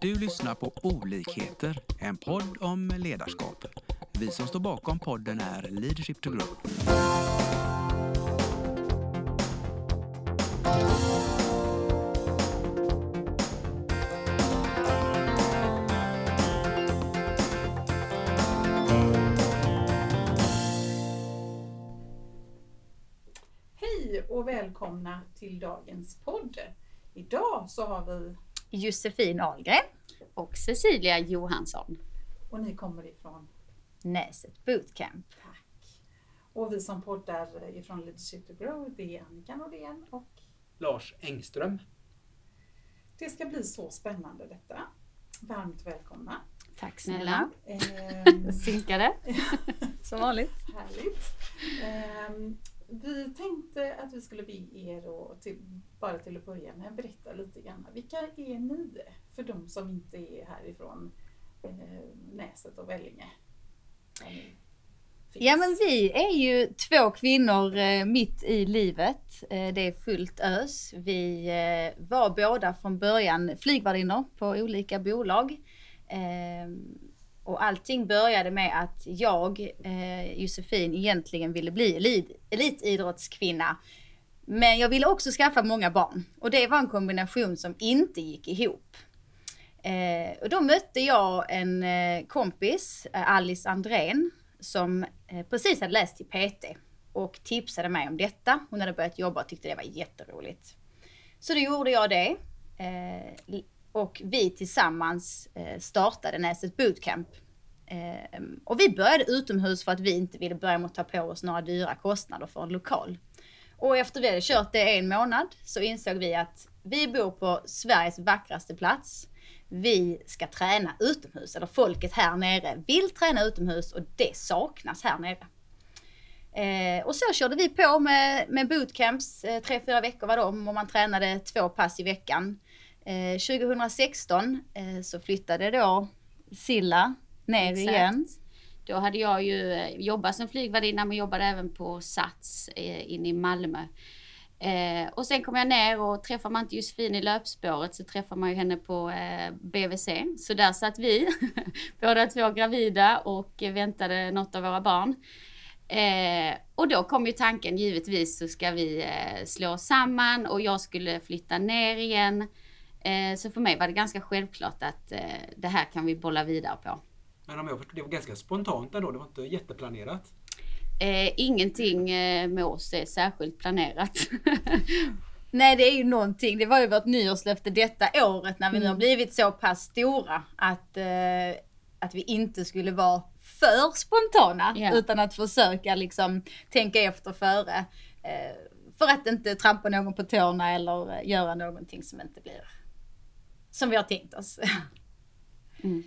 Du lyssnar på Olikheter, en podd om ledarskap. Vi som står bakom podden är Leadership to Grow. Hej och välkomna till dagens podd. Idag så har vi, Josefin Ahlgren och Cecilia Johansson. och ni kommer ifrån Näset Bootcamp. Tack. Och vi som poddar ifrån Leadership to Grow, det är Annika Nordén och Lars Engström. det ska bli så spännande detta. Varmt välkomna. Tack snälla. Ehm, Synkade. Som vanligt. Härligt. Ehm, vi tänkte att vi skulle be er och till, bara till att börja med berätta lite grann. Vilka är ni för de som inte är härifrån eh, Näset och Vellinge? Ja men vi är ju två kvinnor eh, mitt i livet. Eh, det är fullt ös. Vi eh, var båda från början flygvärdinnor på olika bolag. Eh, och allting började med att jag, eh, Josefin, egentligen ville bli elit, elitidrottskvinna. Men jag ville också skaffa många barn. Och det var en kombination som inte gick ihop. Eh, och då mötte jag en eh, kompis, eh, Alice Andrén, som eh, precis hade läst till PT och tipsade mig om detta. Hon hade börjat jobba och tyckte det var jätteroligt. Så då gjorde jag det. Eh, och vi tillsammans eh, startade Näset Bootcamp. Eh, och vi började utomhus för att vi inte ville börja med att ta på oss några dyra kostnader för en lokal. Och efter vi hade kört det en månad så insåg vi att vi bor på Sveriges vackraste plats. Vi ska träna utomhus, eller folket här nere vill träna utomhus och det saknas här nere. Eh, och så körde vi på med, med bootcamps, eh, tre, fyra veckor var de och man tränade två pass i veckan. Eh, 2016 eh, så flyttade då Silla ner Exakt. igen. Då hade jag ju eh, jobbat som flygvärdinna men jobbade även på Sats eh, inne i Malmö. Eh, och sen kom jag ner och träffar man inte Josefin i löpspåret så träffar man ju henne på eh, BVC. Så där satt vi, båda två gravida och eh, väntade något av våra barn. Eh, och då kom ju tanken, givetvis så ska vi eh, slå oss samman och jag skulle flytta ner igen. Eh, så för mig var det ganska självklart att eh, det här kan vi bolla vidare på. Men om jag förstår, det var ganska spontant ändå, det var inte jätteplanerat. Eh, ingenting eh, med oss är särskilt planerat. Nej, det är ju någonting. Det var ju vårt nyårslöfte detta året när vi nu har Mm. blivit så pass stora att, eh, att vi inte skulle vara för spontana Ja. utan att försöka liksom tänka efter före. Eh, för att inte trampa någon på tårna eller göra någonting som inte blir som vi har tänkt oss. Mm.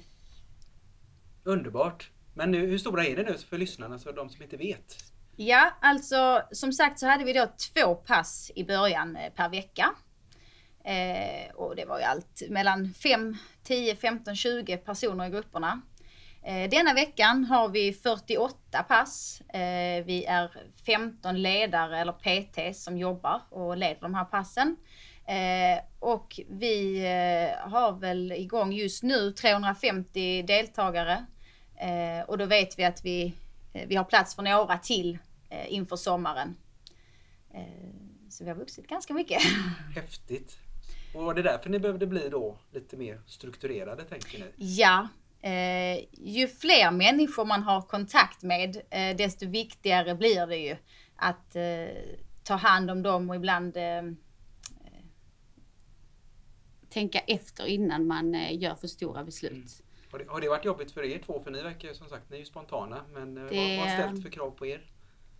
Underbart! Men nu, hur stora är det nu för lyssnarna, så de som inte vet? Ja, alltså som sagt så hade vi då två pass i början eh, per vecka. Eh, och det var ju allt mellan 5, 10, 15, 20 personer i grupperna. Eh, denna veckan har vi 48 pass. Eh, vi är 15 ledare eller PT som jobbar och leder de här passen. Eh, och vi eh, har väl igång just nu 350 deltagare. Eh, och då vet vi att vi, eh, vi har plats för några till eh, inför sommaren. Eh, så vi har vuxit ganska mycket. Häftigt! Och var det därför ni behövde bli då lite mer strukturerade, tänker ni? Ja, eh, ju fler människor man har kontakt med, eh, desto viktigare blir det ju att eh, ta hand om dem och ibland Tänka efter innan man eh, gör för stora beslut. Mm. Har det, har det varit jobbigt för er två? För ni verkar ju som sagt, ni är ju spontana. Men eh, Det- vad vad har ställt för krav på er?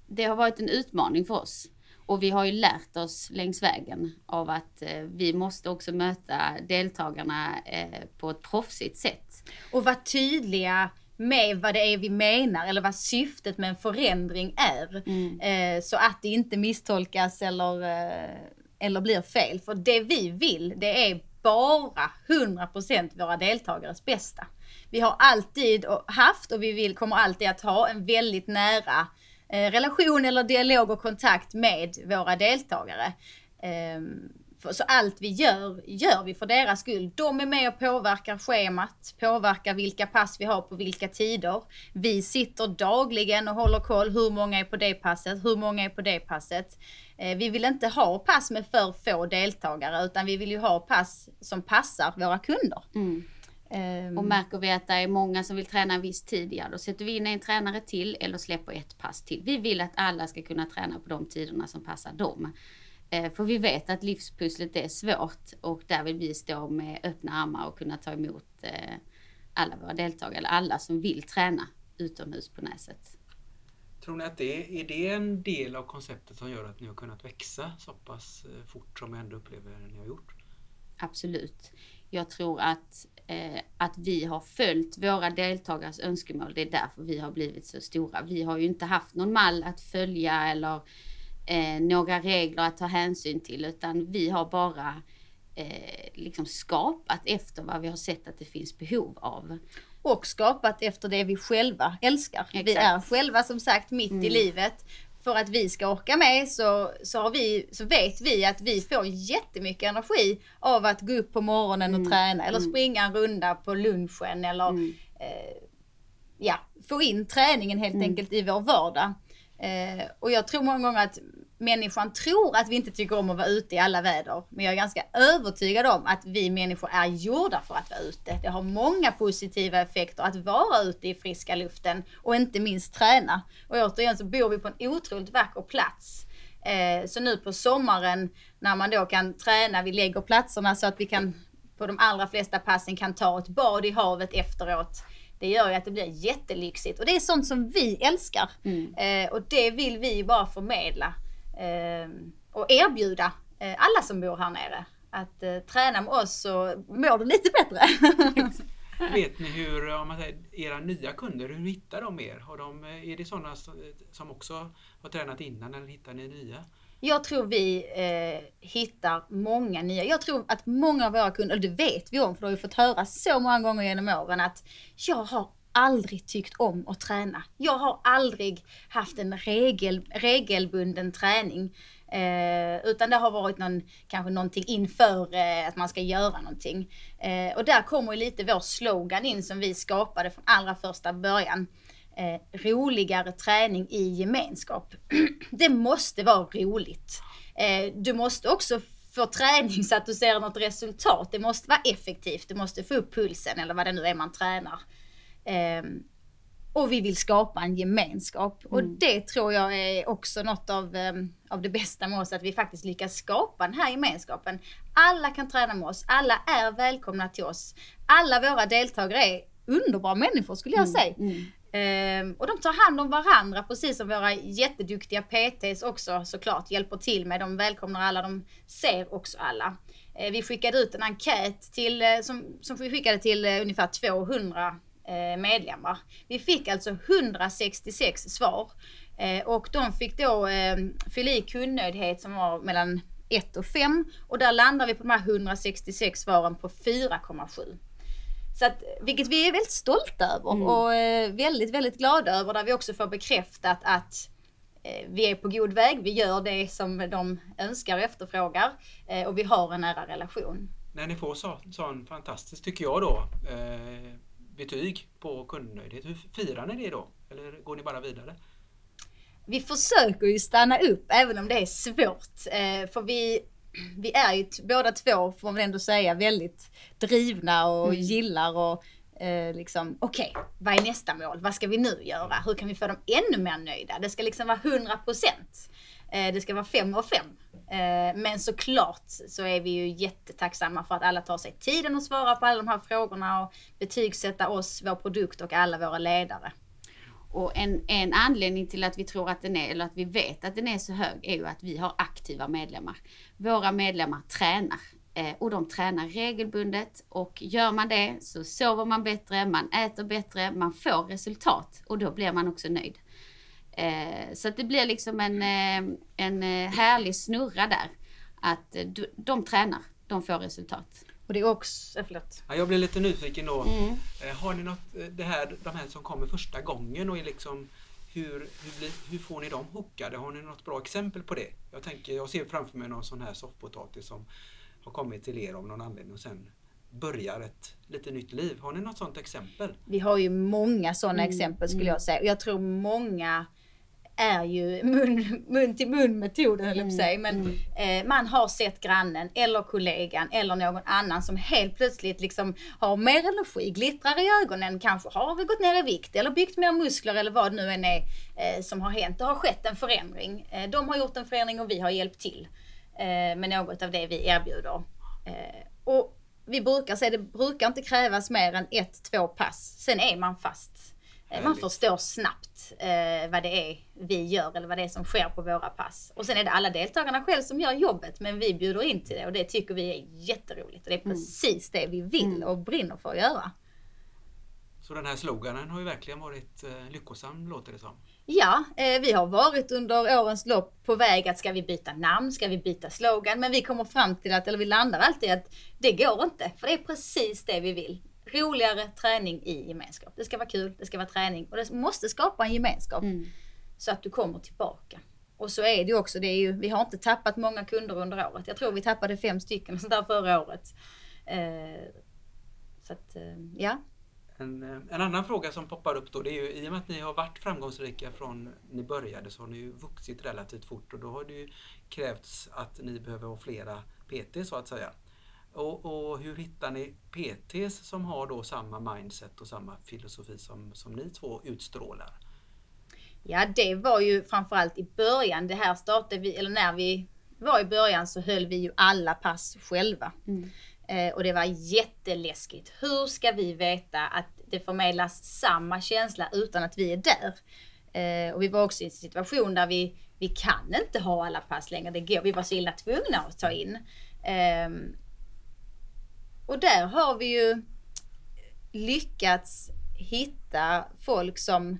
Det har varit en utmaning för oss. Och vi har ju lärt oss längs vägen av att eh, vi måste också möta deltagarna eh, på ett proffsigt sätt. och vara tydliga med vad det är vi menar eller vad syftet med en förändring är. Mm. Eh, så att det inte misstolkas eller, eh, eller blir fel. För det vi vill, det är bara 100% våra deltagares bästa. Vi har alltid haft och vi vill, kommer alltid att ha en väldigt nära eh, relation eller dialog och kontakt med våra deltagare. Ehm, så allt vi gör, gör vi för deras skull. De är med och påverkar schemat, påverkar vilka pass vi har på vilka tider. Vi sitter dagligen och håller koll. Hur många är på det passet? Hur många är på det passet? Eh, Vi vill inte ha pass med för få deltagare utan vi vill ju ha pass som passar våra kunder. Mm. Ehm, Och märker vi att det är många som vill träna en viss tid, ja då sätter vi in en tränare till eller släpper ett pass till. Vi vill att alla ska kunna träna på de tiderna som passar dem. Eh, För vi vet att livspusslet är svårt och där vill vi stå med öppna armar och kunna ta emot eh, alla våra deltagare, eller alla som vill träna utomhus på Näset. Tror ni att det är det en del av konceptet som gör att ni har kunnat växa så pass eh, fort som jag ändå upplever att ni har gjort? Absolut. Jag tror att, eh, att vi har följt våra deltagares önskemål. Det är därför vi har blivit så stora. Vi har ju inte haft någon mall att följa eller eh, några regler att ta hänsyn till utan vi har bara eh, liksom skapat efter vad vi har sett att det finns behov av. och skapat efter det vi själva älskar. Vi Exakt. är själva som sagt mitt i Mm. livet. För att vi ska orka med så, så, har vi, så vet vi att vi får jättemycket energi av att gå upp på morgonen och Mm. träna eller Mm. springa en runda på lunchen eller Mm. eh, ja, få in träningen helt Mm. enkelt i vår vardag. Eh, och jag tror många gånger att människan tror att vi inte tycker om att vara ute i alla väder. Men jag är ganska övertygad om att vi människor är gjorda för att vara ute. Det har många positiva effekter att vara ute i friska luften och inte minst träna. Och återigen så bor vi på en otroligt vacker plats. Eh, så nu på sommaren när man då kan träna, vi lägger platserna så att vi kan på de allra flesta passen kan ta ett bad i havet efteråt. Det gör ju att det blir jättelyxigt och det är sånt som vi älskar. Mm. Eh, och det vill vi bara förmedla och erbjuda eh, alla som bor här nere. Att eh, träna med oss så mår du lite bättre. Vet ni hur, om man säger, era nya kunder, hur hittar de er? Har de, är det sådana som- som också har tränat innan eller hittar ni nya? Jag tror vi eh, hittar många nya. Jag tror att många av våra kunder, och det vet vi om för det har vi fått höra så många gånger genom åren att jag har aldrig tyckt om att träna. Jag har aldrig haft en regel, regelbunden träning. Eh, utan det har varit någon, kanske någonting inför eh, att man ska göra någonting. Eh, och där kommer ju lite vår slogan in som vi skapade från allra första början. Eh, roligare träning i gemenskap. det måste vara roligt. Eh, du måste också få träning så att du ser något resultat. Det måste vara effektivt. Du måste få upp pulsen eller vad det nu är man tränar. Ehm, och vi vill skapa en gemenskap. Och Mm. det tror jag är också något av, ehm, av det bästa med oss, att vi faktiskt lyckas skapa den här gemenskapen. Alla kan träna med oss, alla är välkomna till oss. Alla våra deltagare är underbara människor skulle jag säga. Mm. Ehm, och de tar hand om varandra precis som våra jätteduktiga PTs också såklart hjälper till med. De välkomnar alla, de ser också alla. Eh, vi skickade ut en enkät till, eh, som, som vi skickade till eh, ungefär 200 eh, medlemmar. Vi fick alltså 166 svar. Eh, och de fick då eh, fylla i kundnöjdhet som var mellan 1 och 5. Och där landar vi på de här 166 svaren på 4,7. Så att, vilket vi är väldigt stolta över Mm. och eh, väldigt, väldigt glada över. Där vi också får bekräftat att eh, vi är på god väg. Vi gör det som de önskar och efterfrågar. Eh, och vi har en nära relation. När ni får så, sån fantastiskt, tycker jag då, eh, betyg på kundnöjdhet, hur firar ni det då? Eller går ni bara vidare? Vi försöker ju stanna upp även om det är svårt. Eh, för vi, vi är ju båda två, får man ändå säga, väldigt drivna och Mm. gillar och eh, liksom, okej, vad är nästa mål? Vad ska vi nu göra? Hur kan vi få dem ännu mer nöjda? Det ska liksom vara 100 procent. Eh, det ska vara fem av fem. Eh, men såklart så är vi ju jättetacksamma för att alla tar sig tiden att svara på alla de här frågorna och betygsätta oss, vår produkt och alla våra ledare. Och en, en anledning till att vi tror att den är, eller att vi vet att den är så hög, är ju att vi har aktiva medlemmar. Våra medlemmar tränar. Eh, och de tränar regelbundet och gör man det så sover man bättre, man äter bättre, man får resultat och då blir man också nöjd. Eh, så att det blir liksom en, eh, en eh, härlig snurra där. Att eh, de, de tränar, de får resultat. Och det är också, förlåt. Ja, jag blir lite nyfiken då. Mm. Eh, Har ni något, det här, de här som kommer första gången och är liksom hur, hur, blir, hur får ni dem hookade? Har ni något bra exempel på det? Jag, tänker, jag ser framför mig någon sån här soffpotatis som har kommit till er av någon anledning och sen börjar ett lite nytt liv. Har ni något sånt exempel? Vi har ju många sådana Mm, exempel skulle mm. jag säga. Jag tror många är ju mun, mun till mun metoden höll jag att säga. Men Mm. eh, man har sett grannen eller kollegan eller någon annan som helt plötsligt liksom har mer energi, glittrar i ögonen, kanske har gått ner i vikt eller byggt mer muskler eller vad det nu än är eh, som har hänt. Det har skett en förändring. Eh, de har gjort en förändring och vi har hjälpt till eh, med något av det vi erbjuder. Eh, och vi brukar säga det brukar inte krävas mer än ett, två pass. Sen är man fast. Eh, Man förstår snabbt eh, vad det är vi gör eller vad det är som sker på våra pass. Och sen är det alla deltagarna själv som gör jobbet men vi bjuder in till det och det tycker vi är jätteroligt. Och det är precis det vi vill och brinner för att göra. Så den här sloganen har ju verkligen varit eh, lyckosam låter det som. Ja, eh, vi har varit under årens lopp på väg att ska vi byta namn, ska vi byta slogan? Men vi kommer fram till att, eller vi landar alltid att det går inte. För det är precis det vi vill. Roligare träning i gemenskap. Det ska vara kul, det ska vara träning och det måste skapa en gemenskap. Mm. så att du kommer tillbaka. Och så är det ju också, det är ju, vi har inte tappat många kunder under året. Jag tror vi tappade fem stycken sånt där förra året. Eh, så att, eh, ja. En, eh, en annan fråga som poppar upp då det är ju i och med att ni har varit framgångsrika från ni började så har ni ju vuxit relativt fort och då har det ju krävts att ni behöver ha flera PT så att säga. Och, och hur hittar ni PTs som har då samma mindset och samma filosofi som, som ni två utstrålar? ja, det var ju framförallt i början. Det här startade vi, eller när vi var i början så höll vi ju alla pass själva. Mm. Eh, och det var jätteläskigt. Hur ska vi veta att det förmedlas samma känsla utan att vi är där? Eh, och vi var också i en situation där vi, vi kan inte ha alla pass längre. Det går. Vi var så illa tvungna att ta in. Ehm, och där har vi ju lyckats hitta folk som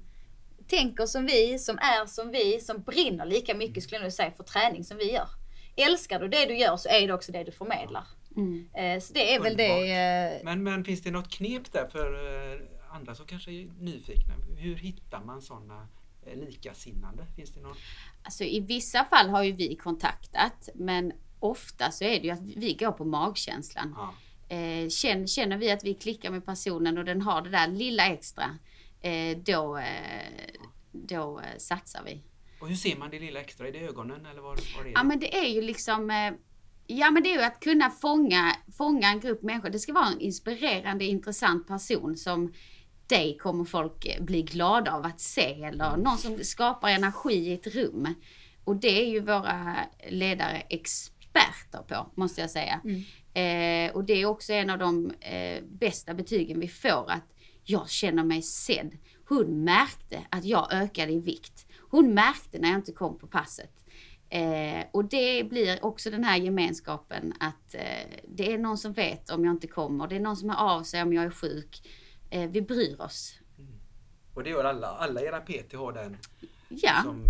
tänker som vi, som är som vi, som brinner lika mycket skulle jag säga för träning som vi gör. Älskar du det du gör så är det också det du förmedlar. Mm. Eh, Så det är väl det. eh, Men, men finns det något knep där för eh, andra som kanske är nyfikna? Hur hittar man sådana likasinnande? Finns det något? Alltså i vissa fall har ju vi kontaktat men ofta så är det ju att vi går på magkänslan. Ja. Eh, känner, känner vi att vi klickar med personen och den har det där lilla extra, eh, då, eh, då eh, satsar vi. Och hur ser man det lilla extra? Är det ögonen eller vad, vad är det? Ja men det är ju liksom eh, Ja men det är ju att kunna fånga, fånga en grupp människor. Det ska vara en inspirerande, intressant person som dig kommer folk eh, bli glada av att se eller någon som skapar energi i ett rum. Och det är ju våra ledare experter på, måste jag säga. Eh, och det är också en av de eh, bästa betygen vi får, att jag känner mig sedd. Hon märkte att jag ökade i vikt. Hon märkte när jag inte kom på passet. Eh, och det blir också den här gemenskapen att eh, det är någon som vet om jag inte kommer. Det är någon som hör av sig om jag är sjuk. Eh, vi bryr oss. Och det gör alla. Alla era PT har den Ja, som...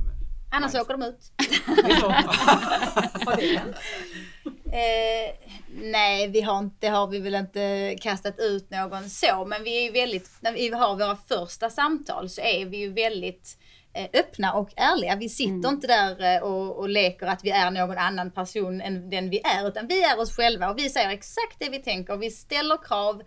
Annars mindset. åker de ut. Har det hänt? Eh, nej, vi har inte, har vi väl inte kastat ut någon så, men vi är väldigt, när vi har våra första samtal så är vi ju väldigt eh, öppna och ärliga. Vi sitter Mm. inte där eh, och, och leker att vi är någon annan person än den vi är, utan vi är oss själva och vi säger exakt det vi tänker. Vi ställer krav,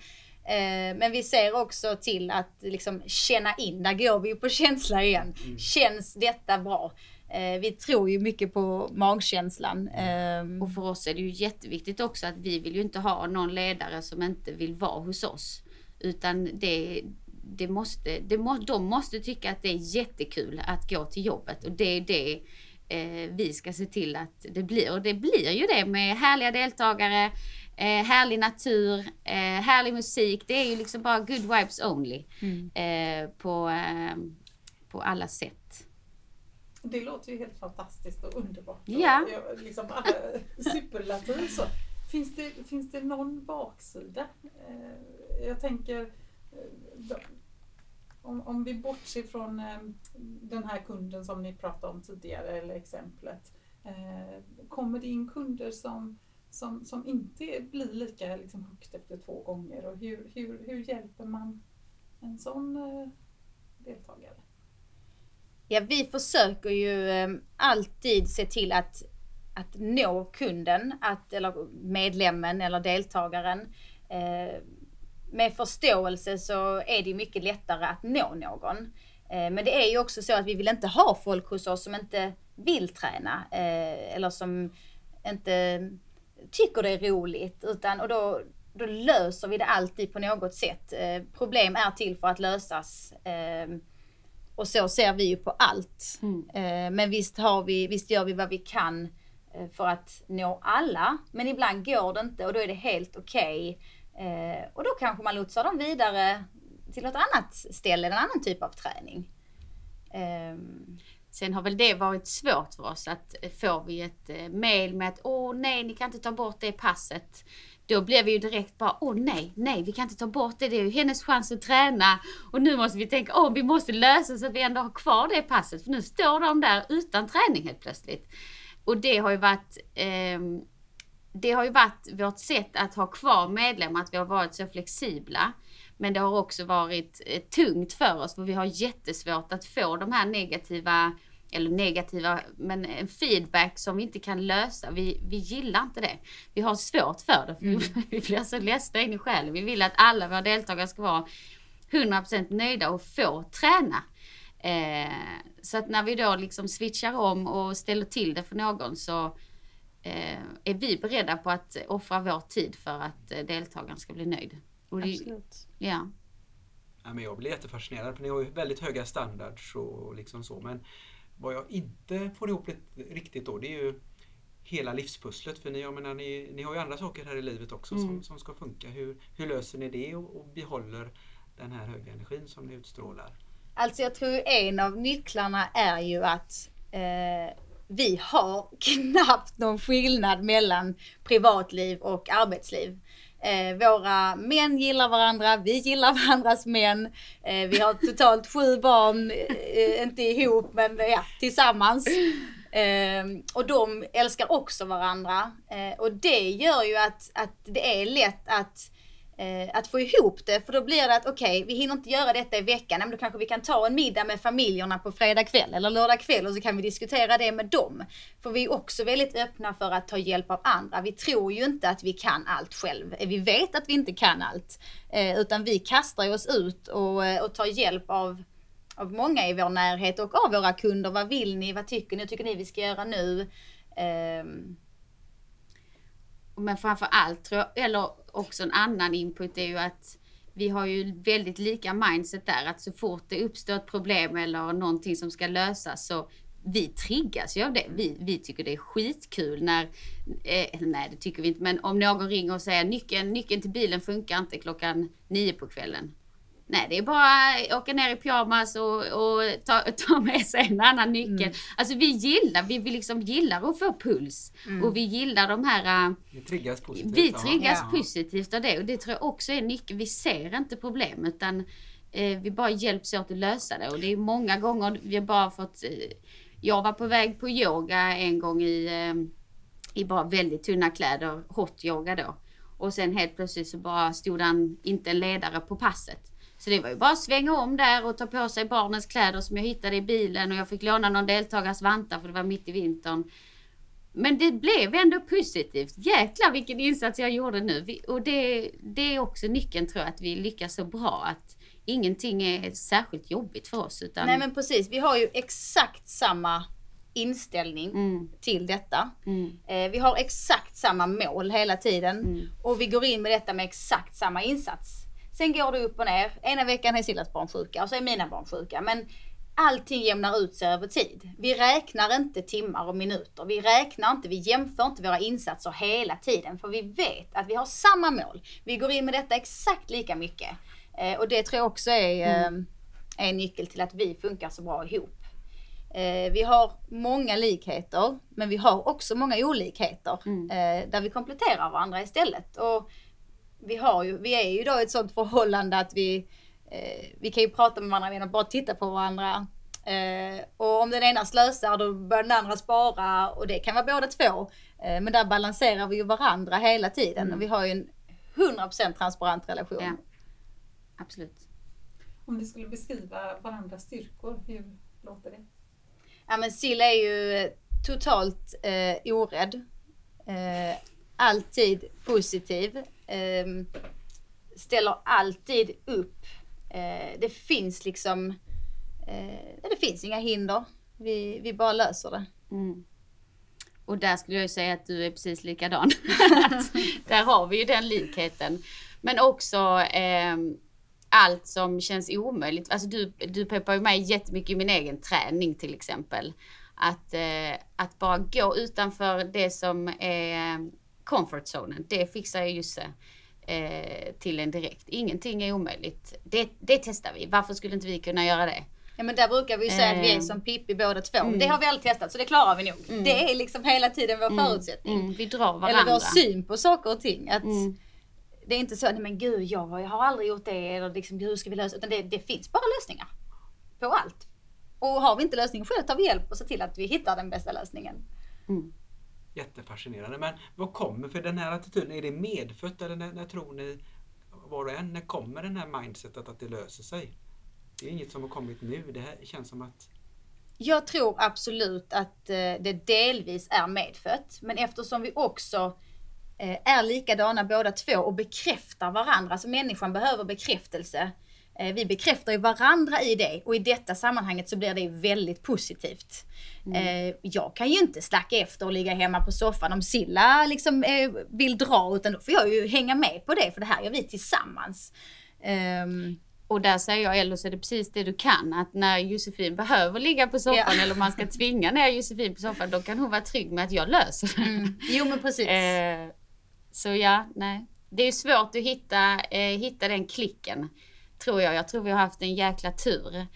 eh, men vi ser också till att liksom känna in. Där går vi ju på känsla igen. Känns detta bra? Eh, vi tror ju mycket på magkänslan. Eh, och för oss är det ju jätteviktigt också att vi vill ju inte ha någon ledare som inte vill vara hos oss. Utan det, det måste, det må, de måste tycka att det är jättekul att gå till jobbet och det är det eh, vi ska se till att det blir. Och det blir ju det med härliga deltagare, eh, härlig natur, eh, härlig musik. Det är ju liksom bara good vibes only eh, på, eh, på alla sätt. Det låter ju helt fantastiskt och underbart. Ja. Och liksom alla superlativ så. Finns det, finns det någon baksida? Eh, Jag tänker eh, om, om vi bortser från eh, den här kunden som ni pratade om tidigare eller exemplet. Kommer det in kunder som, som, som inte blir lika liksom, hooked efter två gånger och hur, hur, hur hjälper man en sån deltagare? Ja, vi försöker ju ehm, alltid se till att, att nå kunden, att, eller medlemmen eller deltagaren. Ehm, med förståelse så är det mycket lättare att nå någon. Ehm, men det är ju också så att vi vill inte ha folk hos oss som inte vill träna eh, eller som inte tycker det är roligt. Utan, och då, då löser vi det alltid på något sätt. Problem är till för att lösas. Och så ser vi ju på allt. Mm. Eh, men visst, har vi, visst gör vi vad vi kan eh, för att nå alla. Men ibland går det inte och då är det helt okej. Eh, och då kanske man lotsar dem vidare till något annat ställe, en annan typ av träning. Ehm, Sen har väl det varit svårt för oss att får vi ett mail med att åh nej, ni kan inte ta bort det passet. Då blev vi ju direkt bara åh nej, nej, vi kan inte ta bort det. Det är ju hennes chans att träna. Och nu måste vi tänka åh, vi måste lösa så att vi ändå har kvar det passet. För nu står de där utan träning helt plötsligt. Och det har ju varit eh, det har ju varit vårt sätt att ha kvar medlemmar, att vi har varit så flexibla. Men det har också varit eh, tungt för oss för vi har jättesvårt att få de här negativa, eller negativa, men en feedback som vi inte kan lösa. Vi, vi gillar inte det. Vi har svårt för det, för vi, vi blir så ledsna in i själen. Vi vill att alla våra deltagare ska vara 100% nöjda och få träna. Eh, så att när vi då liksom switchar om och ställer till det för någon så eh, är vi beredda på att offra vår tid för att eh, deltagaren ska bli nöjd. Och det, absolut. ja. Ja, men jag blir jättefascinerad för ni har ju väldigt höga standards och liksom så. Men vad jag inte får ihop riktigt då det är ju hela livspusslet. För ni, jag menar, ni, ni har ju andra saker här i livet också som, Mm. som ska funka. Hur, hur löser ni det och, och behåller den här höga energin som ni utstrålar? Alltså jag tror en av nycklarna är ju att eh, vi har knappt någon skillnad mellan privatliv och arbetsliv. Eh, våra män gillar varandra, vi gillar varandras män. Eh, vi har totalt sju barn, eh, eh inte ihop men eh, ja, tillsammans. Eh, och de älskar också varandra. Eh, och det gör ju att, att det är lätt att eh, att få ihop det. För då blir det att okej, vi hinner inte göra detta i veckan. Men då kanske vi kan ta en middag med familjerna på fredag kväll eller lördag kväll och så kan vi diskutera det med dem. För vi är också väldigt öppna för att ta hjälp av andra. Vi tror ju inte att vi kan allt själv. Vi vet att vi inte kan allt. Eh, utan vi kastar oss ut och, eh, och tar hjälp av av många i vår närhet och av våra kunder. Vad vill ni? Vad tycker ni? Vad tycker ni vi ska göra nu? Um. Men framför allt tror jag, eller också en annan input är ju att vi har ju väldigt lika mindset där att så fort det uppstår ett problem eller någonting som ska lösas så vi triggas ju av det. Vi, vi tycker det är skitkul när, eh, nej det tycker vi inte, men om någon ringer och säger nyckeln, nyckeln till bilen funkar inte klockan nio på kvällen. Nej, det är bara att åka ner i pyjamas och, och ta, ta med sig en annan nyckel. Alltså vi gillar, vi, vi liksom gillar att få puls. Och vi gillar de här... äh, Ni triggas positivt? vi triggas Ja. positivt av det och det tror jag också är nyckeln. Vi ser inte problem utan eh, vi bara hjälps åt att lösa det och det är många gånger vi har bara fått... Eh, jag var på väg på yoga en gång i, eh, i bara väldigt tunna kläder, hot yoga då. Och sen helt plötsligt så bara stod han inte en ledare på passet. Så det var ju bara att svänga om där och ta på sig barnens kläder som jag hittade i bilen och jag fick låna någon deltagares vantar för det var mitt i vintern. Men det blev ändå positivt. Jäklar vilken insats jag gjorde nu. Och det, det är också nyckeln tror jag, att vi lyckas så bra. Att ingenting är särskilt jobbigt för oss. Utan, Nej men precis, vi har ju exakt samma inställning mm, till detta. mm, Eh, vi har exakt samma mål hela tiden mm. och vi går in med detta med exakt samma insats. Sen går det upp och ner. Ena veckan är Sillas barn sjuka och så är mina barn sjuka. Men allting jämnar ut sig över tid. Vi räknar inte timmar och minuter. Vi räknar inte, vi jämför inte våra insatser hela tiden. För vi vet att vi har samma mål. Vi går in med detta exakt lika mycket. Eh, och det tror jag också är, eh, är en nyckel till att vi funkar så bra ihop. Eh, vi har många likheter, men vi har också många olikheter. Mm. Eh, där vi kompletterar varandra istället. Och vi, har ju, vi är ju då i ett sånt förhållande att vi, eh, vi kan ju prata med varandra genom att bara titta på varandra. Eh, och om den ena slösar då börjar den andra spara och det kan vara båda två. Eh, men där balanserar vi ju varandra hela tiden Mm. och vi har ju en 100% transparent relation. Ja. Absolut. Om vi skulle beskriva varandras styrkor, hur låter det? Ja men Silla är ju totalt eh, orädd. Eh, alltid positiv. Eh, ställer alltid upp. Eh, det finns liksom, eh, det finns inga hinder. Vi, vi bara löser det. Mm. Och där skulle jag ju säga att du är precis likadan. där har vi ju den likheten. Men också eh, allt som känns omöjligt. Alltså du, du peppar ju mig jättemycket i min egen träning till exempel. Att, eh, att bara gå utanför det som är comfort zonen, det fixar jag Jusse eh, till en direkt. Ingenting är omöjligt. Det, det testar vi. Varför skulle inte vi kunna göra det? Ja men där brukar vi ju säga att vi är Eh. som Pippi båda två. Mm. Det har vi aldrig testat så det klarar vi nog. Mm. Det är liksom hela tiden vår förutsättning. Mm, vi drar Eller varandra. vår syn på saker och ting. Att Mm. Det är inte så, nej men gud jag, har aldrig gjort det eller liksom hur ska vi lösa Utan det, det finns bara lösningar. På allt. Och har vi inte lösningen själv tar vi hjälp och ser till att vi hittar den bästa lösningen. Jättefascinerande. Men vad kommer för den här attityden? Är det medfött eller när, när tror ni var och en, när kommer den här mindsetet att det löser sig? Det är inget som har kommit nu. Det här känns som att Jag tror absolut att eh, det delvis är medfött. Men eftersom vi också eh, är likadana båda två och bekräftar varandra. Så människan behöver bekräftelse. Eh, Vi bekräftar ju varandra i det och i detta sammanhanget så blir det väldigt positivt. Eh, Jag kan ju inte slacka efter och ligga hemma på soffan om Silla liksom eh, vill dra utan då får jag ju hänga med på det för det här gör vi tillsammans. Ehm, Och där säger jag, eller så är det precis det du kan, att när Josefin behöver ligga på soffan Ja. eller man ska tvinga ner Josefin på soffan, då kan hon vara trygg med att jag löser det. mm. Jo men precis. Så ja, nej. Det är svårt att hitta, hitta den klicken, tror jag. Jag tror vi har haft en jäkla tur.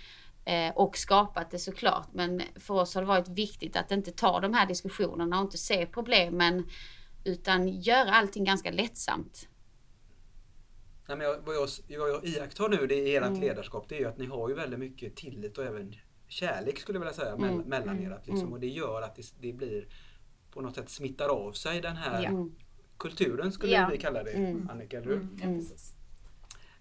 Eh, och skapat det såklart. Men för oss har det varit viktigt att inte ta de här diskussionerna och inte se problemen. Utan göra allting ganska lättsamt. Nej, men jag, vad, jag, vad jag iakttar nu det i ert Mm. ledarskap det är ju att ni har ju väldigt mycket tillit och även kärlek skulle jag vilja säga mell- Mm, mellan mm, er. Att liksom, mm. Och det gör att det, det blir på något sätt smittar av sig den här Ja. Mm. kulturen skulle Ja. vi kalla det Mm. Annika, eller hur? Mm, ja, Mm. precis.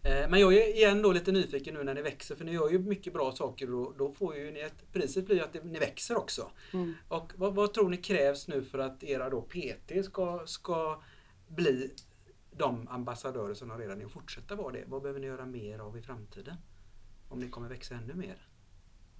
Eh, Men jag är igen då lite nyfiken nu när ni växer för ni gör ju mycket bra saker och då får ju ni ett, priset blir ju att ni växer också. Mm. Och vad, vad tror ni krävs nu för att era då PT ska, ska bli de ambassadörer som de redan är och fortsätta vara det? Vad behöver ni göra mer av i framtiden? Om ni kommer växa ännu mer?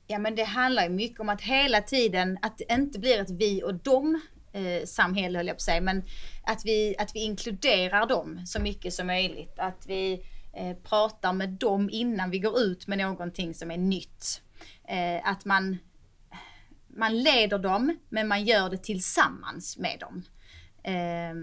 Ja men det handlar ju mycket om att hela tiden, att det inte blir ett vi och dem eh, samhälle höll jag på att säga, men att vi, att vi inkluderar dem så mycket som möjligt. Att vi eh, pratar med dem innan vi går ut med någonting som är nytt. Eh, att man, man leder dem, men man gör det tillsammans med dem. Eh,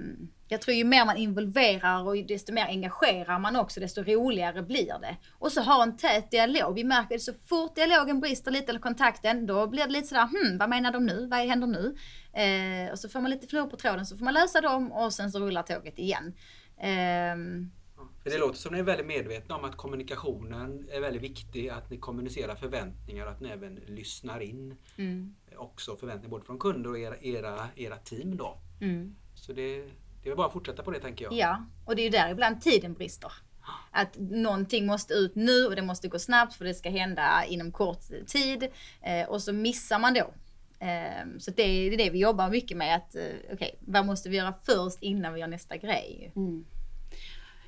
jag tror ju mer man involverar och desto mer engagerar man också, desto roligare blir det. Och så ha en tät dialog. Vi märker att så fort dialogen brister lite eller kontakten, då blir det lite sådär, hmm, vad menar de nu? Vad händer nu? Eh, och så får man lite fnurr på tråden, så får man lösa dem och sen så rullar tåget igen. Eh, för det låter som att ni är väldigt medvetna om att kommunikationen är väldigt viktig, att ni kommunicerar förväntningar och att ni även lyssnar in mm, också förväntningar både från kunder och era, era, era team då. mm. Så det, det är bara att fortsätta på det tänker jag. Ja, och det är ju där ibland tiden brister. Att någonting måste ut nu och det måste gå snabbt för det ska hända inom kort tid. Eh, och så missar man då. Eh, så det är det, är det vi jobbar mycket med. att eh, Okej, vad måste vi göra först innan vi gör nästa grej? Mm.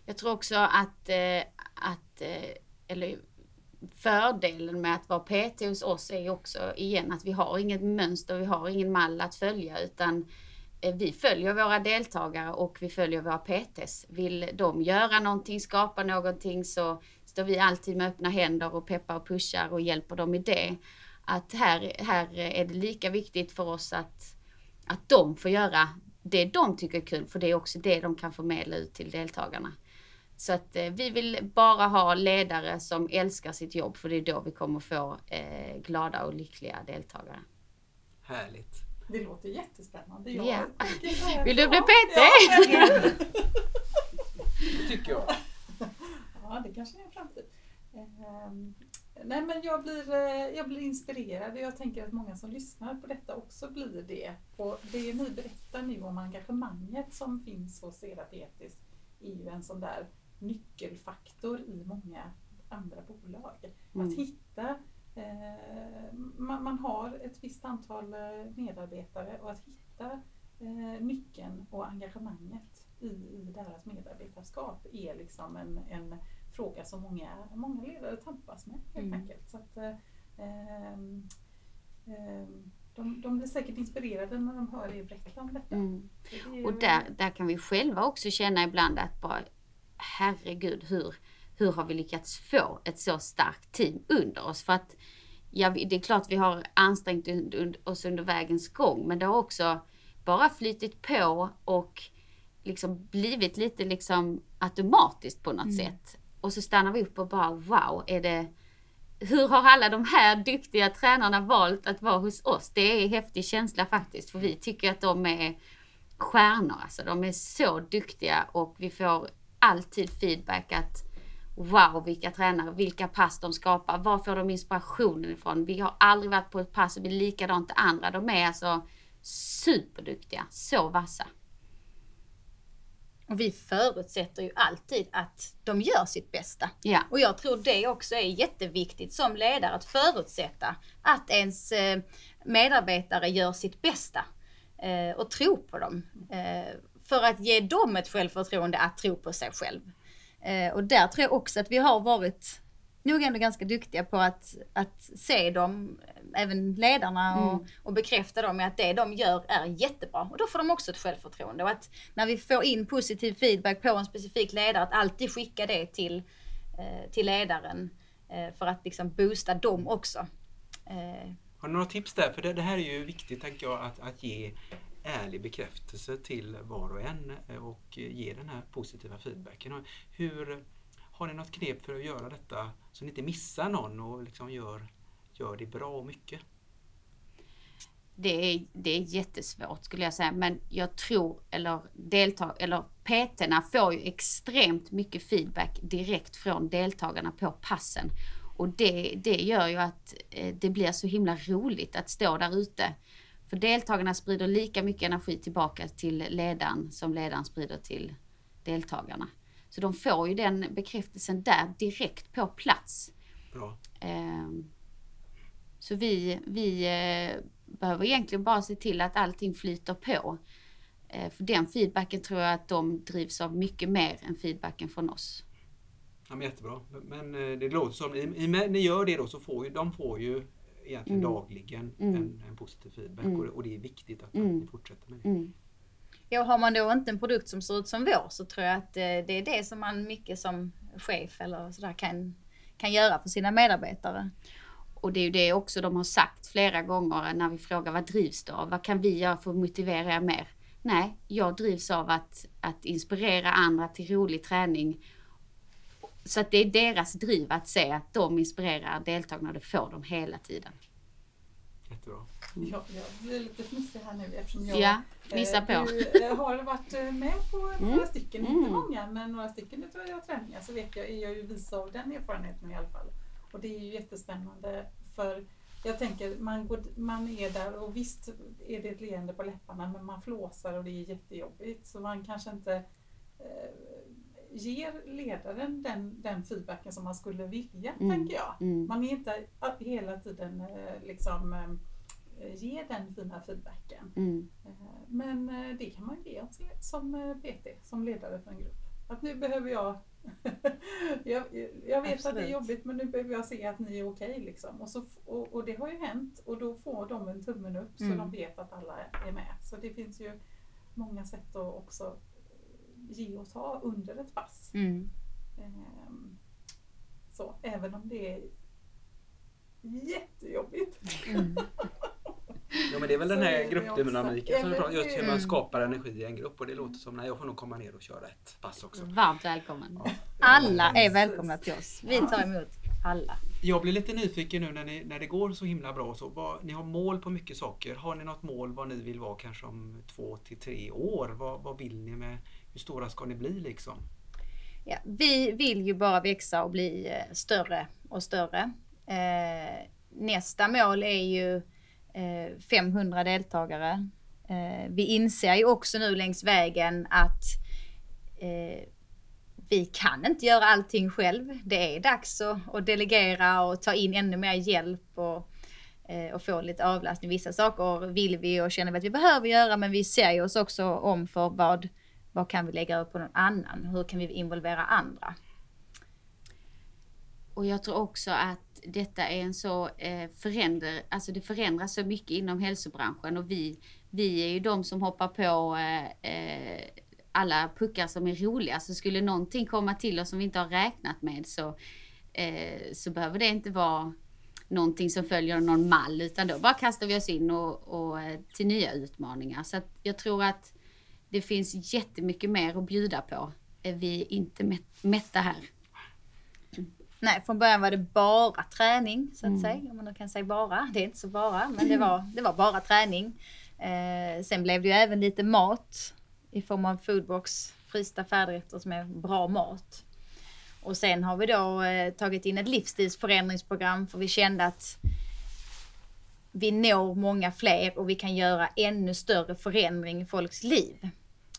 Jag tror också att, eh, att eh, eller fördelen med att vara PT hos oss är också igen att vi har inget mönster, vi har ingen mall att följa utan eh, vi följer våra deltagare och vi följer våra PTs. Vill de göra någonting, skapa någonting så står vi alltid med öppna händer och peppar och pushar och hjälper dem i det. Att här, här är det lika viktigt för oss att, att de får göra det de tycker är kul, för det är också det de kan förmedla ut till deltagarna. Så att eh, vi vill bara ha ledare som älskar sitt jobb, för det är då vi kommer få eh, glada och lyckliga deltagare. Härligt. Det låter jättespännande. Ja. tycker så här, Vill du bli PT? Ja. Det tycker jag. Ja, det kanske är en framtid. Ehm, nej, men jag blir, eh, jag blir inspirerad och jag tänker att många som lyssnar på detta också blir det. Och det ni berättar nu om engagemanget som finns hos era PTs är ju en sån där nyckelfaktor i många andra bolag. Mm. Att hitta, eh, man, man har ett visst antal eh, medarbetare och att hitta eh, nyckeln och engagemanget i, i deras medarbetarskap är liksom en, en fråga som många, många ledare tampas med helt Mm. enkelt. Så att, eh, ehm, ehm, de, de blir säkert inspirerade när de hör er berätta om detta. Mm. Och där, där kan vi själva också känna ibland att bara herregud hur, hur har vi lyckats få ett så starkt team under oss? För att ja, det är klart vi har ansträngt oss under vägens gång men det har också bara flytit på och liksom blivit lite liksom automatiskt på något sätt. Och så stannar vi upp och bara wow, är det hur har alla de här duktiga tränarna valt att vara hos oss? Det är en häftig känsla faktiskt för vi tycker att de är stjärnor alltså. De är så duktiga och vi får alltid feedback att wow vilka tränare, vilka pass de skapar, var får de inspirationen ifrån? Vi har aldrig varit på ett pass som är likadant det andra. De är alltså superduktiga, så vassa. Och vi förutsätter ju alltid att de gör sitt bästa. Ja. Och jag tror det också är jätteviktigt som ledare att förutsätta att ens eh, medarbetare gör sitt bästa. Eh, och tro på dem. För att ge dem ett självförtroende att tro på sig själv. Eh, och där tror jag också att vi har varit nog ändå ganska duktiga på att, att se dem, även ledarna, och, Mm. och bekräfta dem med att det de gör är jättebra. Och då får de också ett självförtroende. Och att när vi får in positiv feedback på en specifik ledare, att alltid skicka det till, eh, till ledaren eh, för att liksom boosta dem också. Har ni några tips där? För det, det här är ju viktigt tänker jag att, att ge ärlig bekräftelse till var och en eh, och ge den här positiva feedbacken. Hur, har ni något knep för att göra detta så ni inte missar någon och liksom gör, gör det bra och mycket? Det är, det är jättesvårt skulle jag säga, men jag tror, eller deltag, eller PT-erna får ju extremt mycket feedback direkt från deltagarna på passen. Och det, det gör ju att eh, det blir så himla roligt att stå där ute. För deltagarna sprider lika mycket energi tillbaka till ledaren som ledaren sprider till deltagarna. Så de får ju den bekräftelsen där direkt på plats. Bra. Ehm, Så vi, vi eh, behöver egentligen bara se till att allting flyter på. Eh, För den feedbacken tror jag att de drivs av mycket mer än feedbacken från oss. Ja, men jättebra. Men eh, det låter som, i, i, med- ni gör det då så får ju, de får ju egentligen Mm. dagligen Mm. en, en positiv feedback Mm. och, det- och det är viktigt att, Mm. att ni fortsätter med det. Mm. Ja, har man då inte en produkt som ser ut som vår så tror jag att eh, det är det som man mycket som chef eller sådär kan, kan göra för sina medarbetare. Och det är ju det också de har sagt flera gånger när vi frågar vad drivs du av? Vad kan vi göra för att motivera er mer? Nej, jag drivs av att, att inspirera andra till rolig träning. Så att det är deras driv att se att de inspirerar deltagarna och det får de hela tiden. Jättebra. Jag, jag blir lite fnissig här nu eftersom jag Ja, eh, på. Du eh, har varit eh, med på några Mm. stycken, Mm. inte många men några stycken utav era träningar så vet jag, är jag ju vis av den erfarenheten i alla fall. Och det är ju jättespännande för jag tänker man, går, man är där och visst är det ett leende på läpparna men man flåsar och det är jättejobbigt så man kanske inte eh, ger ledaren den, den feedbacken som man skulle vilja, Mm. tänker jag. Mm. Man är inte hela tiden eh, liksom eh, ger den fina feedbacken. Mm. Eh, Men det kan man ju ge som PT, som ledare för en grupp. Att nu behöver jag, jag, jag vet att det är Absolut. jobbigt men nu behöver jag se att ni är okej. liksom. och, så och, och det har ju hänt och då får de en tummen upp så Mm. de vet att alla är med. Så det finns ju många sätt att också ge och ta under ett pass. Mm. Ehm, Så även om det är jättejobbigt. Mm. Ja men det är väl den Så här är det gruppdynamiken som vi pratar just hur man Mm. skapar energi i en grupp och det låter som, nej jag får nog komma ner och köra ett pass också. Varmt välkommen. Ja. Alla är välkomna till oss. Vi tar emot alla. Jag blir lite nyfiken nu när, ni, när det går så himla bra. Så vad, ni har mål på mycket saker. Har ni något mål vad ni vill vara kanske om två till tre år? Vad, vad vill ni med, hur stora ska ni bli liksom? Ja, vi vill ju bara växa och bli eh, större och större. Eh, nästa mål är ju eh, 500 deltagare. Eh, vi inser ju också nu längs vägen att eh, vi kan inte göra allting själv. Det är dags att, att delegera och ta in ännu mer hjälp. Och, eh, och få lite avlastning. Vissa saker vill vi och känner vi att vi behöver göra men vi ser ju oss också om för vad, vad kan vi lägga upp på någon annan? Hur kan vi involvera andra? Och jag tror också att detta är en så eh, förändrar, alltså det förändras så mycket inom hälsobranschen och vi, vi är ju de som hoppar på eh, eh, alla puckar som är roliga. Så skulle någonting komma till oss som vi inte har räknat med så, eh, så behöver det inte vara någonting som följer någon mall utan då bara kastar vi oss in och, och eh, till nya utmaningar. Så att jag tror att det finns jättemycket mer att bjuda på. Är vi inte mätta här. Nej, från början var det bara träning så att mm. säga. Om man kan säga bara. Det är inte så bara, men det var, det var bara träning. Eh, sen blev det ju även lite mat i form av foodbox, frysta färdigrätter som är bra mat. Och sen har vi då eh, tagit in ett livsstilsförändringsprogram för vi kände att vi når många fler och vi kan göra ännu större förändring i folks liv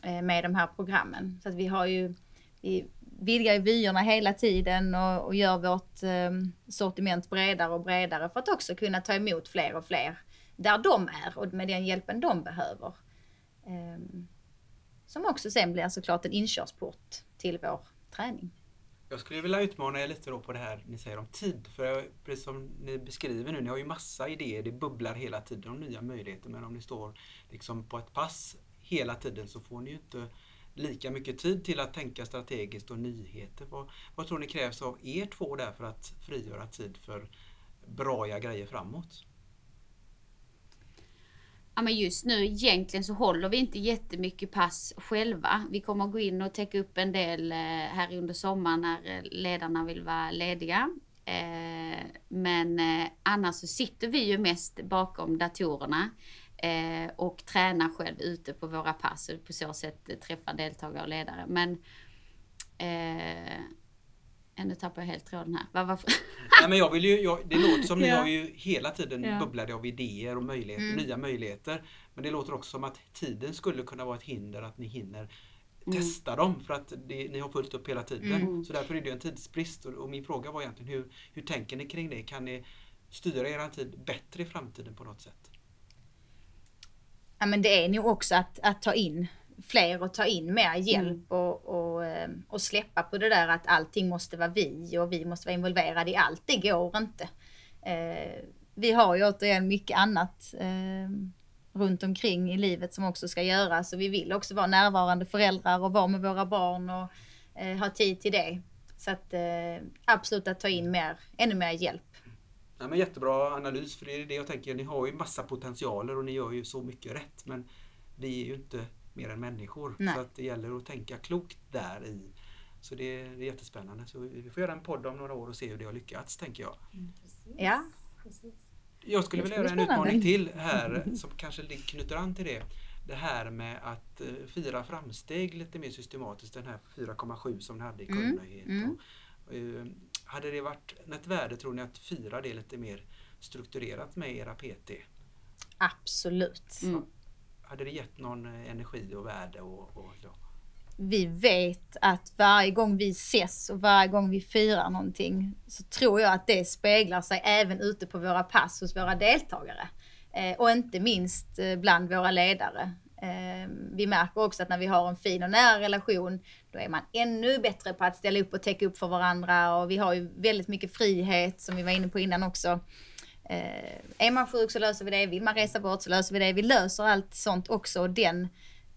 eh, med de här programmen. Så att vi har ju, vi vidgar ju vyerna hela tiden och, och gör vårt eh, sortiment bredare och bredare för att också kunna ta emot fler och fler där de är och med den hjälpen de behöver. Eh, som också sen blir såklart en inkörsport till vår träning. Jag skulle vilja utmana er lite då på det här ni säger om tid. För precis som ni beskriver nu, ni har ju massa idéer, det bubblar hela tiden om nya möjligheter. Men om ni står liksom på ett pass hela tiden så får ni ju inte lika mycket tid till att tänka strategiskt och nyheter. Vad, vad tror ni krävs av er två där för att frigöra tid för braiga grejer framåt? Ja, men just nu egentligen så håller vi inte jättemycket pass själva. Vi kommer att gå in och täcka upp en del eh, här under sommaren när eh, ledarna vill vara lediga. Eh, men eh, annars så sitter vi ju mest bakom datorerna eh, och tränar själv ute på våra pass och på så sätt träffar deltagare och ledare. Men eh, nu tappar jag helt tråden här. Var Nej, men jag vill ju, jag, det låter som ni har ju hela tiden ja. bubblade av idéer och möjligheter, mm. nya möjligheter. Men det låter också som att tiden skulle kunna vara ett hinder att ni hinner mm. testa dem för att det, ni har fullt upp hela tiden. Mm. Så därför är det en tidsbrist. Och, och, min fråga var egentligen hur, hur tänker ni kring det? Kan ni styra er tid bättre i framtiden på något sätt? ja, men det är nog också att, att ta in fler och ta in mer hjälp mm. och, och, ehm, och släppa på det där att allting måste vara vi och vi måste vara involverade i allt. Det går inte. Eh, vi har ju återigen mycket annat eh, runt omkring i livet som också ska göras och vi vill också vara närvarande föräldrar och vara med våra barn och eh, ha tid till det. Så att eh, absolut att ta in mer, ännu mer hjälp. Ja, men jättebra analys, för det är det jag tänker. Ni har ju massa potentialer och ni gör ju så mycket rätt. Men vi är ju inte mer än människor. Nej. Så att det gäller att tänka klokt där i. Så det är, det är jättespännande. Så vi får göra en podd om några år och se hur det har lyckats, tänker jag. Mm, ja. Jag skulle vilja göra en utmaning till här som kanske knyter an till det. Det här med att uh, fira framsteg lite mer systematiskt. Den här 4,7 som ni hade i kundnöjdhet. Mm. Mm. Uh, hade det varit ett värde tror ni att fira det lite mer strukturerat med era PT? Absolut. Mm. Hade det gett någon eh, energi och värde? Och, och så? Vi vet att varje gång vi ses och varje gång vi firar någonting så tror jag att det speglar sig även ute på våra pass hos våra deltagare. Eh, och inte minst eh, bland våra ledare. Ehm, vi märker också att när vi har en fin och nära relation, då är man ännu bättre på att ställa upp och täcka upp för varandra och vi har ju väldigt mycket frihet som vi var inne på innan också. Ehm, är man sjuk så löser vi det, vill man resa bort så löser vi det. Vi löser allt sånt också och den,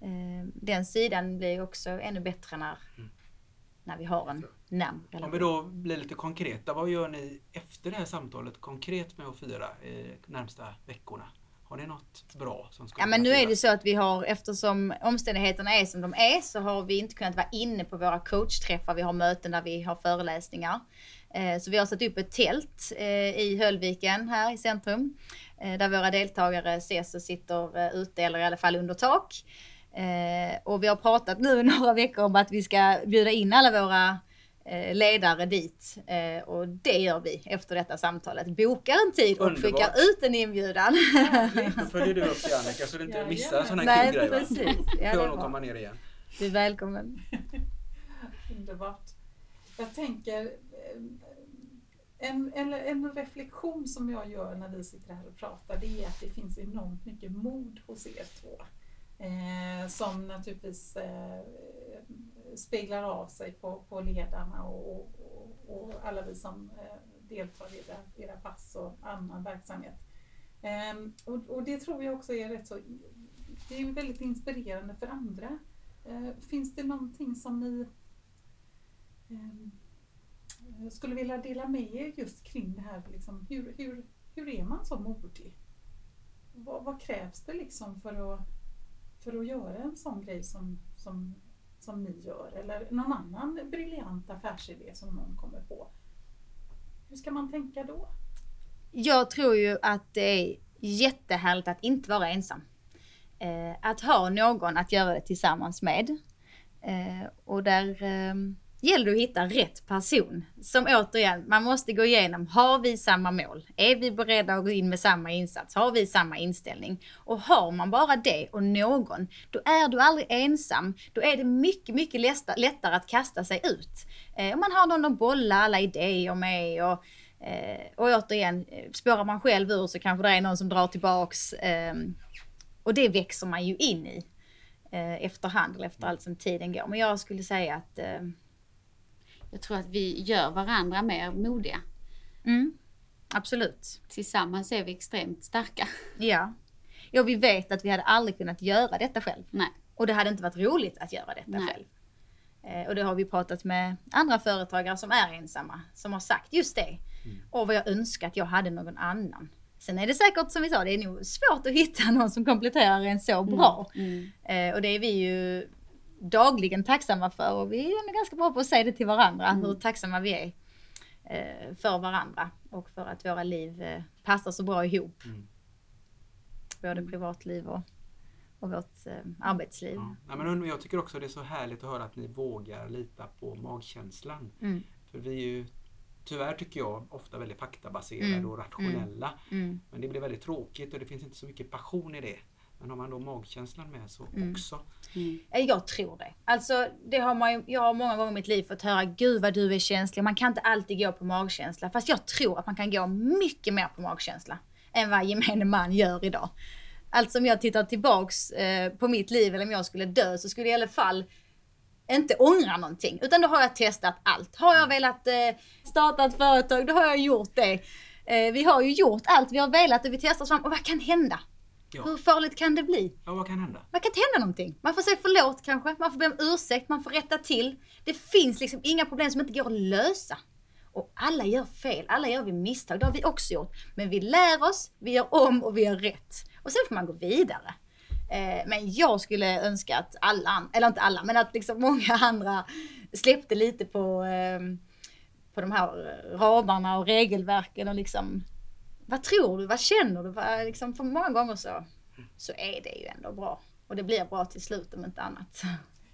ehm, den sidan blir också ännu bättre när, mm. när vi har en namn. Om vi då blir lite konkreta, vad gör ni efter det här samtalet konkret med att fira eh, närmsta veckorna? Har ni något bra som ska Ja men nu är det så att vi har, eftersom omständigheterna är som de är, så har vi inte kunnat vara inne på våra coachträffar. Vi har möten där vi har föreläsningar. Eh, så vi har satt upp ett tält eh, i Höllviken här i centrum. Eh, där våra deltagare ses och sitter ute eller i alla fall under tak. Och vi har pratat nu några veckor om att vi ska bjuda in alla våra ledare dit och det gör vi efter detta samtalet. Bokar en tid och Underbart. skickar ut en inbjudan. Då följer du upp det Annika så du inte missar en sån här kul grej. Precis. Ja, Får nog komma ner igen. Du är välkommen. Underbart. Jag tänker, Eh, en, en, en reflektion som jag gör när vi sitter här och pratar det är att det finns enormt mycket mod hos er två. Eh, som naturligtvis eh, speglar av sig på, på ledarna och, och, och alla vi som eh, deltar i era, era pass och annan verksamhet. Eh, och, och, det tror jag också är rätt så, det är väldigt inspirerande för andra. Eh, finns det någonting som ni eh, skulle vilja dela med er just kring det här, liksom, hur, hur, hur är man så modig? Vad, vad krävs det liksom för att, för att göra en sån grej som, som, som ni gör? Eller någon annan briljant affärsidé som någon kommer på? Hur ska man tänka då? Jag tror ju att det är jättehärligt att inte vara ensam. Eh, att ha någon att göra det tillsammans med. Eh, och där eh, gäller det att hitta rätt person. Som återigen, man måste gå igenom, har vi samma mål? Är vi beredda att gå in med samma insats? Har vi samma inställning? Och har man bara det och någon, då är du aldrig ensam. Då är det mycket, mycket lättare att kasta sig ut. Eh, om man har någon att bolla alla idéer med och Eh, och återigen, eh, spårar man själv ur så kanske det är någon som drar tillbaks. Eh, och det växer man ju in i eh, efterhand eller efter allt som tiden går. Men jag skulle säga att... Ehm, jag tror att vi gör varandra mer modiga. Mm, absolut. Tillsammans är vi extremt starka. Ja. Ja, vi vet att vi hade aldrig kunnat göra detta själv. Nej. Och det hade inte varit roligt att göra detta Nej. själv. Eh, och det har vi pratat med andra företagare som är ensamma, som har sagt just det. Mm. Och vad jag önskar att jag hade någon annan. Sen är det säkert som vi sa, det är nog svårt att hitta någon som kompletterar en så bra. Mm. Eh, och det är vi ju dagligen tacksamma för och vi är ganska bra på att säga det till varandra, Mm. hur tacksamma vi är eh, för varandra och för att våra liv eh, passar så bra ihop. Mm. Både privatliv och, och vårt eh, arbetsliv. Ja. Nej, men jag tycker också det är så härligt att höra att ni vågar lita på magkänslan. Mm. För vi är ju tyvärr tycker jag ofta väldigt faktabaserade Mm. och rationella. Mm. Men det blir väldigt tråkigt och det finns inte så mycket passion i det. Men har man då magkänslan med så Mm. också. Mm. Eh, Jag tror det. Alltså, det har man ju, jag har många gånger i mitt liv fått höra, gud vad du är känslig. Man kan inte alltid gå på magkänsla. Fast jag tror att man kan gå mycket mer på magkänsla än vad gemene man gör idag. Alltså om jag tittar tillbaks eh, på mitt liv eller om jag skulle dö så skulle jag i alla fall inte ångra någonting. Utan då har jag testat allt. Har jag velat eh, starta ett företag, då har jag gjort det. Eh, vi har ju gjort allt vi har velat och vi testar fram. Och vad kan hända? Ja. Hur farligt kan det bli? ja, vad kan hända? Man kan hända någonting. Man får säga förlåt kanske, man får be om ursäkt, man får rätta till. Det finns liksom inga problem som inte går att lösa. Och alla gör fel, alla gör vi misstag, det har vi också gjort. Men vi lär oss, vi gör om och vi gör rätt. Och sen får man gå vidare. Eh, men jag skulle önska att alla, eller inte alla, men att liksom många andra släppte lite på, eh, på de här ramarna och regelverken och liksom vad tror du, vad känner du? Vad, liksom, för många gånger så, så är det ju ändå bra. Och det blir bra till slut om inte annat.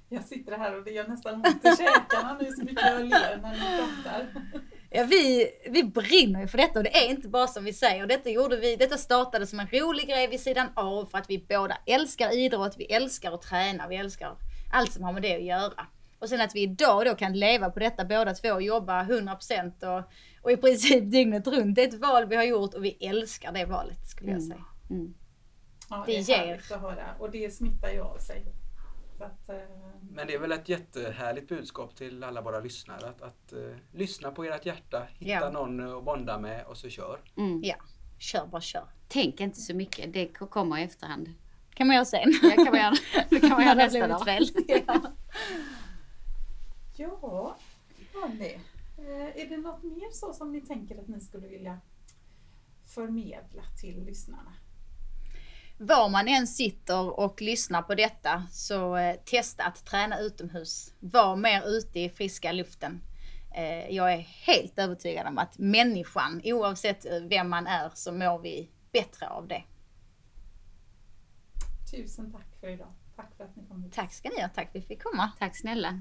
Jag sitter här och det gör nästan ont i käkarna nu så mycket jag ler när ni pratar. Ja, vi, vi brinner ju för detta och det är inte bara som vi säger. Detta, gjorde vi, detta startade som en rolig grej vid sidan av för att vi båda älskar idrott, vi älskar att träna, vi älskar allt som har med det att göra. Och sen att vi idag då kan leva på detta båda två och jobba 100% och, och i princip dygnet runt. Det är ett val vi har gjort och vi älskar det valet skulle jag Mm. säga. Mm. Ja, Det det är ger. att höra och det smittar ju av sig. Att, eh, Men det är väl ett jättehärligt budskap till alla våra lyssnare. Att, att eh, lyssna på ert hjärta, hitta Ja. någon att bonda med och så kör. Mm. Ja, kör bara kör. Tänk inte så mycket, det kommer i efterhand. Kan man göra sen. Det kan man göra, det kan man göra nästa dag. Ja. ja, hörni. Eh, är det något mer så som ni tänker att ni skulle vilja förmedla till lyssnarna? Var man än sitter och lyssnar på detta så eh, testa att träna utomhus. Var mer ute i friska luften. Eh, jag är helt övertygad om att människan, oavsett vem man är, så mår vi bättre av det. Tusen tack för idag. Tack för att ni kom hit. Tack ska ni ha, tack för att vi fick komma. Tack snälla.